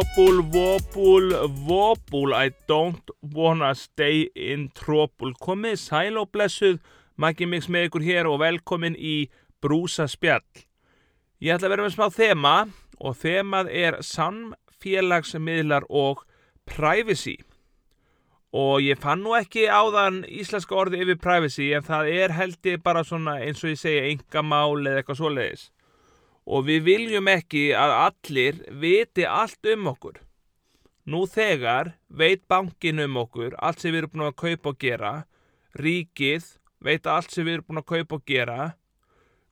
Wobble, wobble, wobble, I don't wanna stay in trouble. Komið sæl og blessuð, Maggi Mix með ykkur hér og velkomin í Brúsa spjall. Ég ætla að vera með smá þema og þemað er samfélagsmiðlar og privacy. Og ég fann nú ekki áðan íslenska orði yfir privacy en það er held ég bara svona eins og ég segja engamál eða eitthvað svoleiðis og við viljum ekki að allir viti allt um okkur. Nú þegar veit bankin um okkur, allt sem við erum búin að kaupa og gera, ríkið veit allt sem við erum búin að kaupa og gera,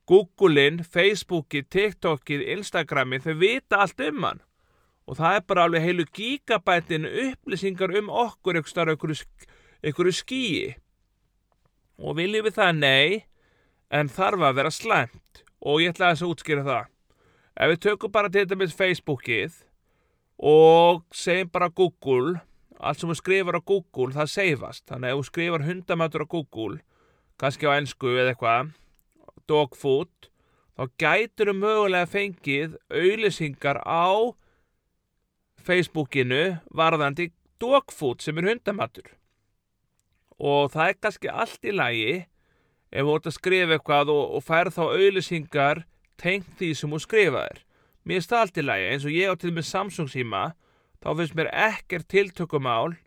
Googlein, Facebookið, TikTokið, Instagramið, þau vita allt um hann. Og það er bara alveg heilu gigabætin upplýsingar um okkur einhverju, skíi. Og viljum við það? Nei, en þarf að vera slæmt og ég ætla að þess að útskýra það. Ef við tökum bara til dæmis Facebookið og segjum bara Google, allt sem við skrifar á Google það seifast. Þannig að ef við skrifar hundamötur á Google, kannski á ennsku eða eitthvað, dog food, þá gætur við mögulega fengið auðlisingar á Facebookinu varðandi dog food sem er hundamatur. Og það er kannski allt í lagi ef þú ert að skrifa eitthvað og, og fær þá auðlisingar tengt því sem þú skrifaðir. Mér er það allt í lagi, eins og ég á til með Samsung síma, þá finnst mér ekkert tiltökumál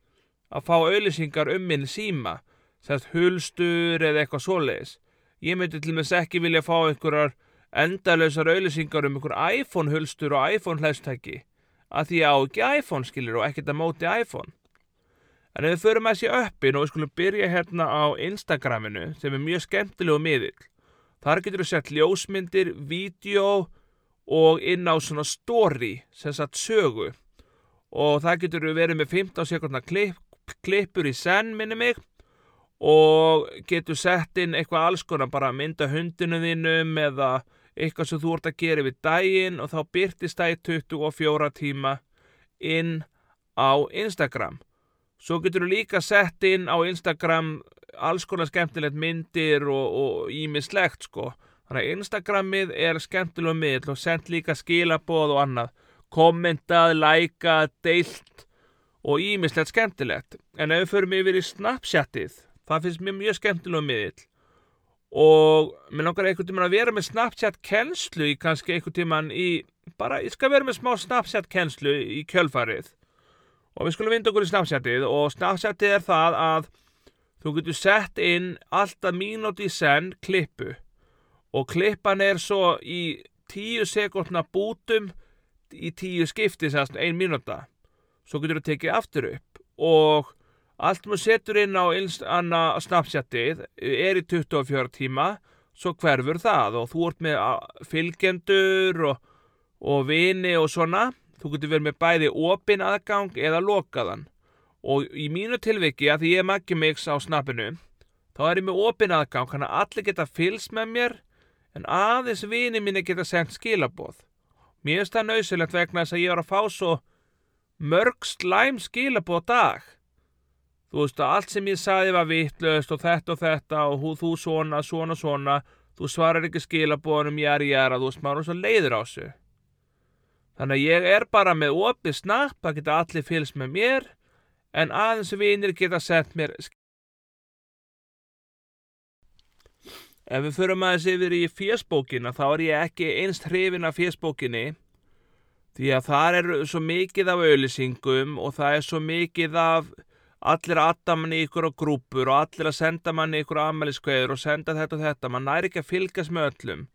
að fá auðlisingar um minn síma, sérst hulstur eða eitthvað svoleiðis. Ég myndi til með þess ekki vilja fá einhverjar endalösar auðlisingar um einhver iPhone hulstur og iPhone hlæstæki, að því ég á ekki iPhone skilir og ekkert að móti iPhone. En ef við förum að sé uppin og við skulum byrja hérna á Instagraminu sem er mjög skemmtilegu miðill. Þar getur við sett ljósmyndir, vídeo og inn á svona story sem satt sögu. Og það getur við verið með 15 sekundar klipp, klippur í senn minni mig og getur sett inn eitthvað alls konar bara mynda hundinu þínum eða eitthvað sem þú ert að gera við daginn og þá byrtist það í 24 tíma inn á Instagram. Svo getur þú líka sett inn á Instagram alls konar skemmtilegt myndir og ímislegt sko. Þannig að Instagramið er skemmtilega miðl og sendt líka skilaboð og annað. Kommentað, lækað, deilt og ímislegt skemmtilegt. En ef við förum yfir í Snapchatið, það finnst mér mjög skemmtilega miðl. Og mér langar einhvern tíman að vera með Snapchat kennslu í kannski einhvern tíman í, bara ég skal vera með smá Snapchat kennslu í kjölfarið og við skulum vinda okkur í Snapchatið. Og Snapchatið er það að þú getur sett inn alltaf mínúti í senn klippu. Og klippan er svo í tíu sekundna bútum í tíu skipti sérst ein mínúta. Svo getur þú tekið aftur upp. Og allt mjög setur inn á Snapchatið er í 24 tíma. Svo hverfur það og þú ert með fylgjendur og, og vini og svona Þú getur verið með bæði opin aðgang eða lokaðan. Og í mínu tilviki að því ég er maggi mix á snappinu, þá er ég með opin aðgang, hann að allir geta fylst með mér, en aðeins vini mín geta sendt skilaboð. Mér finnst það nöysilegt vegna þess að ég var að fá svo mörg slæm skilaboð dag. Þú veist að allt sem ég saði var vittlust og þetta og þetta og hú, þú svona, svona, svona, þú svarar ekki skilaboðunum, ég er, ég er, að þú veist maður er svo leiður á sig. Þannig að ég er bara með opið snapp, það geta allir fylgst með mér, en aðeins vinir geta sendt mér Ef við förum aðeins yfir í fésbókina þá er ég ekki einst hrifin af fésbókinni því að það er svo mikið af auðlýsingum og það er svo mikið af allir að adda manni ykkur á grúpur og allir að senda manni ykkur aðmæliskveður og senda þetta og þetta, mann næri ekki að fylgjast með öllum.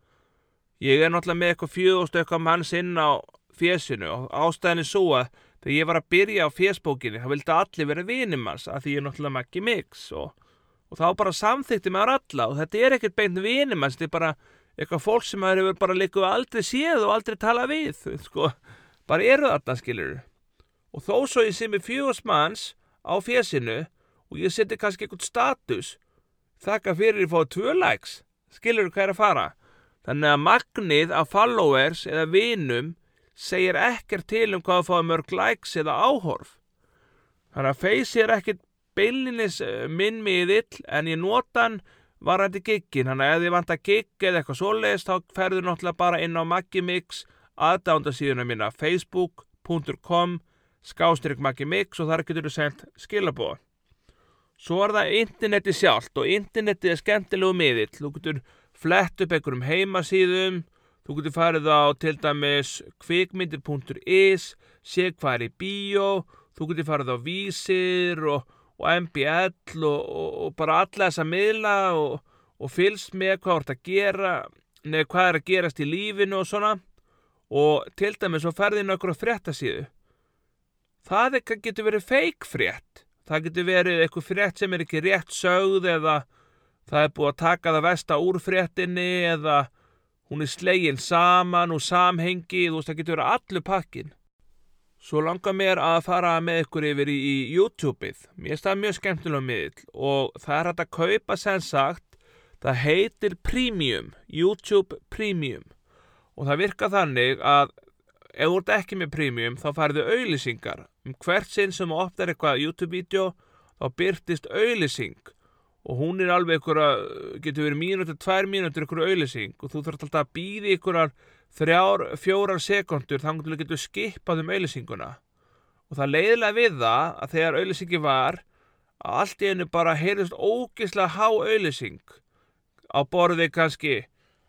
Ég er náttúrulega með eitthvað fjögust eitthvað manns inn á fésinu. Og ástæðin er svo að þegar ég var að byrja á fésbókinni þá vildi allir vera vinimans að því ég er náttúrulega makki mix og, og þá bara samþykti maður alla og þetta er ekkert beint vinimans, þetta er bara eitthvað fólk sem maður hefur bara líka aldrei séð og aldrei talað við, sko, bara eru þarna skilur og þó svo ég sé með fjögust manns á fésinu og ég seti kannski eitthvað status þakka fyrir að fá tvö likes, skilur hvað er að fara? Þannig að magnið af followers eða vinum segir ekkert til um hvað að fá mörg likes eða áhorf. Þannig að Face er ekkert beilinis eh, minn miðill en ég nota hann varandi giggin. Þannig að ef þið vant að gigg eða eitthvað svoleiðist þá ferður náttúrulega bara inn á Magimix aðdánda síðuna mína Facebook facebook.com skástrík Maggi Mix og þar getur þú sendt skilabóða. Svo er það interneti sjálft og interneti er skemmtilegu miðill. Þú getur flett upp einhverjum heimasíðum, þú getur farið á til dæmis kvikmyndir.is, sé hvað er í bíó, þú getur farið á vísir og, og MBL og, og, og bara alla þessa miðla og fylst með hvað ert að gera, neður hvað er að gerast í lífinu og svona og til dæmis svo ferðið inn á fréttasíðu. Það getur verið feik frétt það getur verið eitthvað frétt sem er ekki rétt sögð eða það er búið að taka það vesta úr fréttinni eða hún er slegin saman og samhengi, þú veist það getur allur pakkin. Svo langar mér að fara með ykkur yfir í, YouTube-ið. Mér það mjög skemmtilega miðl og það er hægt að kaupa sem sagt, það heitir Premium, YouTube Premium og það virka þannig að ef þú ert ekki með Premium þá færðu auðlýsingar um hvert sinn sem þú opnar eitthvað YouTube-vídeó þá byrtist auðlýsing og hún er alveg einhverja, getur verið mínútið, tvær mínútið einhverju auðlýsing og þú þarf alltaf að býði einhverjar þrjár, fjórar sekundur þannig að þú getur skipað um auðlýsinguna og það leiðilega við það að þegar auðlýsingi var að allt í hennu bara heyrðist ógislega há auðlýsing á borðið kannski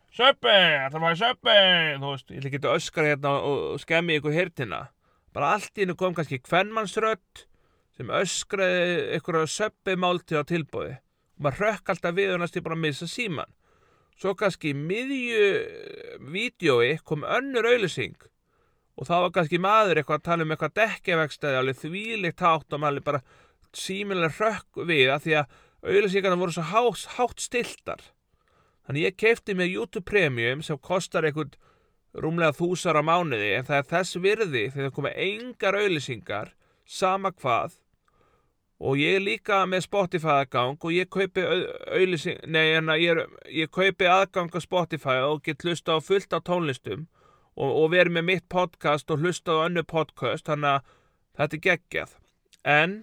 Söppi, það var söppi, þú veist, ég að öskra hérna og skemmi ykkur hirtina bara allt í hennu kom kannski kvennmannsrött sem öskraði ykkur söppi máltið á tilbúi og maður rökk alltaf við og næstu bara að missa síman svo kannski miðju vídjói kom önnur auðlýsing og þá var kannski maður eitthvað að tala um eitthvað dekkjavegstæði alveg þvílikt hátt og maður bara síminlega rökk við að því að auðlýsingarna voru svo hátt, hátt stiltar þannig ég kefti með YouTube Premium sem kostar eitthvað rúmlega þúsar á mánuði en það er þess virði þegar það koma engar auðlýsingar sama hvað og ég er líka með Spotify aðgang og ég kaupi auðlýsing, nei en ég, ég kaupi aðgang á Spotify og get hlusta á fullt á tónlistum og, og verið með mitt podcast og hlusta á önnu podcast þannig að þetta er geggjað. En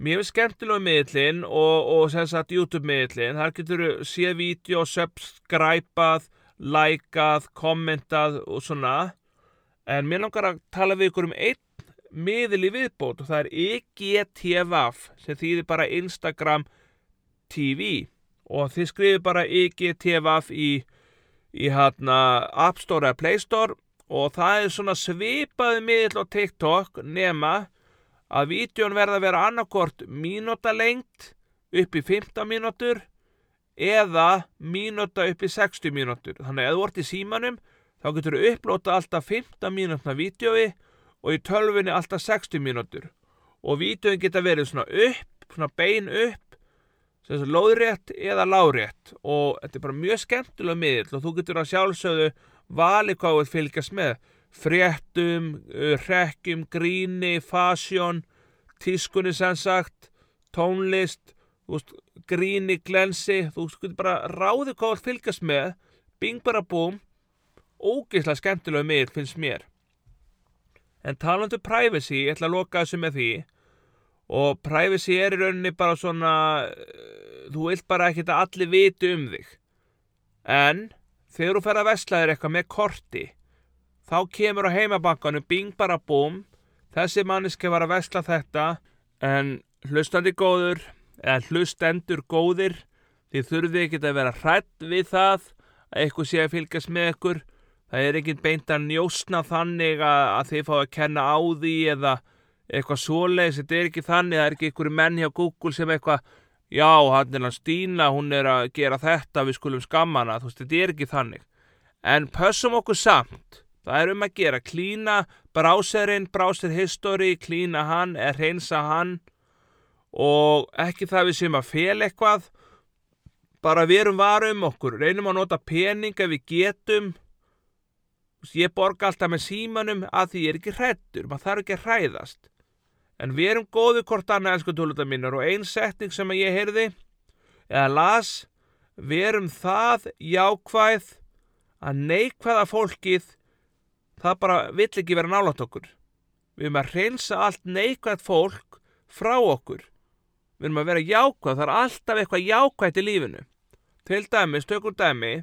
mér finnst skemmtilega miðlinn og, og sem sagt YouTube miðlinn þar getur þú séð vídeo, subscribeað lækað, kommentað og svona. En mér langar að tala við ykkur um einn miðil í viðbót og það er IGTVAF sem þýðir bara Instagram TV og þið skrifir bara IGTVAF í, í hérna App Store eða Play Store og það er svona svipaði miðil á TikTok nema að vídjón verða að vera annarkort mínúta lengt upp í 15 mínútur eða mínúta upp í 60 mínútur. Þannig að ef þú ert í símanum þá getur þú upplóta alltaf 15 mínútna vídjói og í tölfunni alltaf 60 mínútur. Og vídjóin geta verið svona upp, svona bein upp, sem er lóðrétt eða lárétt og þetta er bara mjög skemmtilega miðl og þú getur að sjálfsögðu vali hvað þú fylgjast með. Fréttum, rekkum, gríni, fasjón, tískunni sem sagt, tónlist, veist, gríni, glensi, þú skutur bara ráði hvað þú fylgast með, bing bara búm, ógeðslega skemmtilega miður finnst mér. En talandu privacy, ég ætla að loka þessu með því. Og privacy er í rauninni bara svona, eh, þú vilt bara ekkert að allir viti um þig. En þegar þú fer að veslaðir eitthvað með korti, þá kemur á heimabankanum bing bara búm, þessi manniski var að vesla þetta. En hlustandi góður, eða hlustendur góðir því þurfið ekki að vera hrætt við það að eitthvað sé að fylgjast með ykkur það er ekki beint að njósna þannig að, þið fá að kenna á því eða eitthvað svoleiðis. Þetta er ekki þannig, það er ekki ykkur menn hjá Google sem eitthvað já, hann er hann Stína, hún er að gera þetta við skulum skammana, þú veist, þetta er ekki þannig. En pössum okkur samt. Það er um að gera, klína bráserinn, bráser history klína hann, er reynsa hann. Og ekki það við sem að fel eitthvað. Bara við erum varum okkur. Reynum að nota pening ef við getum ég borga alltaf með símanum að því ég er ekki hrættur maður þarf ekki að hræðast. En við erum góðu hvort annað elsku tólunda mínar og einn setning sem ég heyrði eða las við erum það jákvæð að neikvæða fólkið það bara vill ekki vera nálat okkur. Við erum að reynsa allt neikvæð fólk frá okkur. Við erum að vera jákvæð, það er alltaf eitthvað jákvæðt í lífinu. Til dæmis, tökur dæmi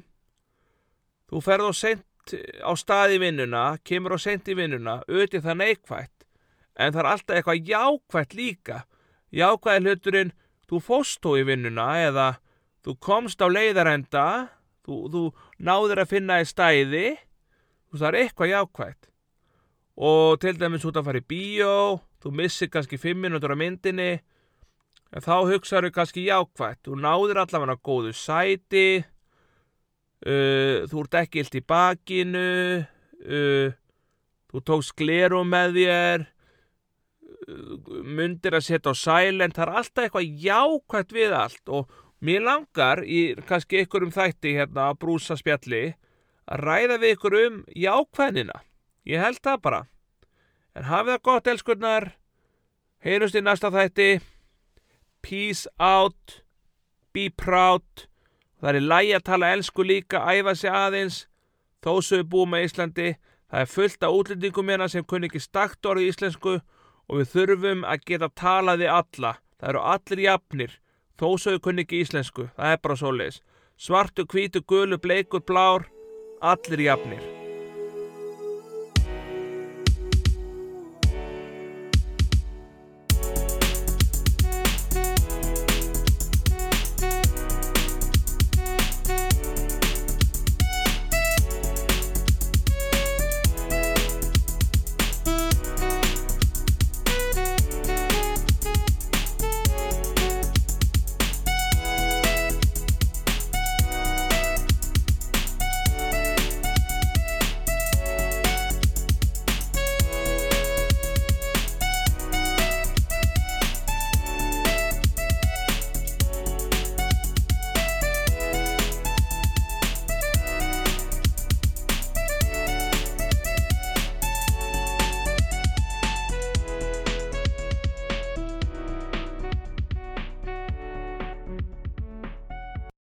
þú ferð á sent seint á stað í vinnuna, kemur á seint í vinnuna, auðvitað það neikvætt, en það er alltaf eitthvað jákvætt líka. Jákvæði hluturinn, þú fóst þó í vinnuna eða þú komst á leiðarenda, þú, þú náður að finna í stæði, þú er eitthvað jákvætt. Og til dæmis út að fara í bíó, þú missir kannski fimm minútur á myndinni, en þá hugsaður kannski jákvætt, þú náður allavega góðu sæti, uh, þú ert ekki illt í bakinu, uh, þú tókst glerum með þér, uh, myndir að setja á silent, það er alltaf eitthvað jákvætt við allt og mér langar í kannski ykkur um þætti hérna að brúsa spjalli að ræða við ykkur um jákvæðnina. Ég held það bara. En hafið það gott, elskurnar. Heyrjumst í næsta þætti. Peace out. Be proud. Það er lægi að tala elsku líka, æfa sig aðeins, þó sem við búum með Íslandi. Það er fullt af útlendingum hérna sem kunni ekki stakt orðið íslensku og við þurfum að geta talaði alla. Það eru allir jafnir, þó sem við kunni ekki íslensku. Það er bara svo leiðis. Svartu, hvítu, gulu, bleikur, blár, allir jafnir.